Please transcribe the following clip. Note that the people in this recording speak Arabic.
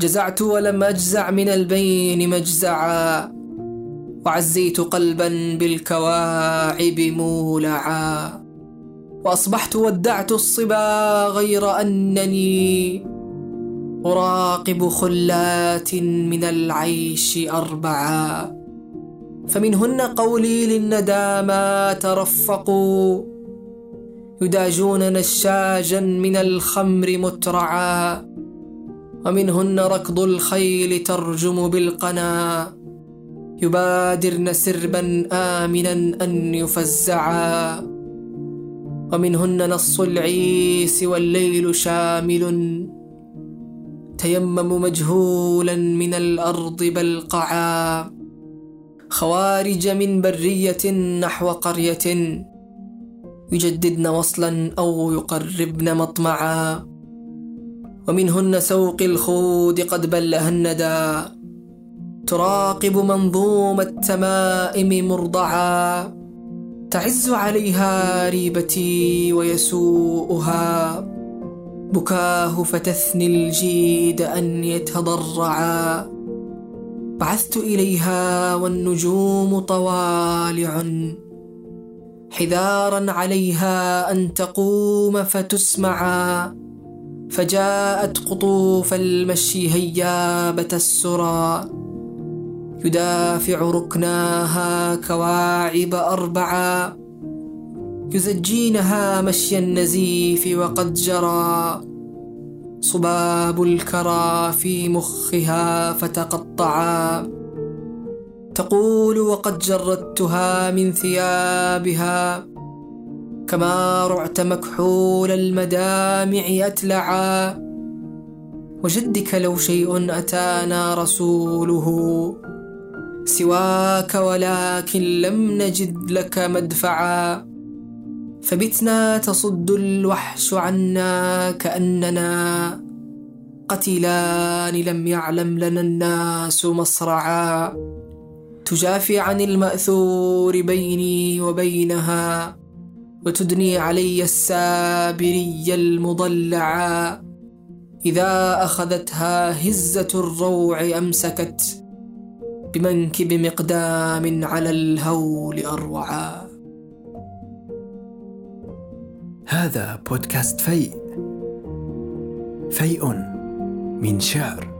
جزعت ولم أجزع من البين مجزعا وعزيت قلبا بالكواعب مولعا. وأصبحت ودعت الصبا غير أنني أراقب خلات من العيش أربعا. فمنهن قولي للندامى ترفقوا. يداجون نشاجا من الخمر مترعا. ومنهن ركض الخيل ترجم بالقنا. يبادرن سربا آمنا أن يفزعا. ومنهن نص العيس والليل شامل. تيمم مجهولا من الأرض بلقعا خوارج من برية نحو قرية. يجددن وصلا أو يقربن مطمعا. ومنهن سوق الخود قد بلها الندى تراقب منظوم التمائم مرضعا. تعز عليها ريبتي ويسوءها. بكاه فتثني الجيد أن يتضرعا. بعثت إليها والنجوم طوالع. حذارا عليها أن تقوم فتسمعا. فجاءت قطوف المشي هيابة السرى. يدافع ركناها كواعب أربعا يزجينها مشي النزيف وقد جرى. صباب الكرى في مخها فتقطعا. تقول وقد جردتها من ثيابها. كما رعت مكحول المدامع أتلعا. وجدك لو شيء أتانا رسوله سواك ولكن لم نجد لك مدفعا. فبتنا تصد الوحش عنا كأننا قتلان لم يعلم لنا الناس مصرعا. تجافي عن المأثور بيني وبينها. وتدني علي السابري المضلعا. إذا أخذتها هزة الروع أمسكت بمنكب مقدام على الهول أروعا. هذا بودكاست فيء. فيء من شعر.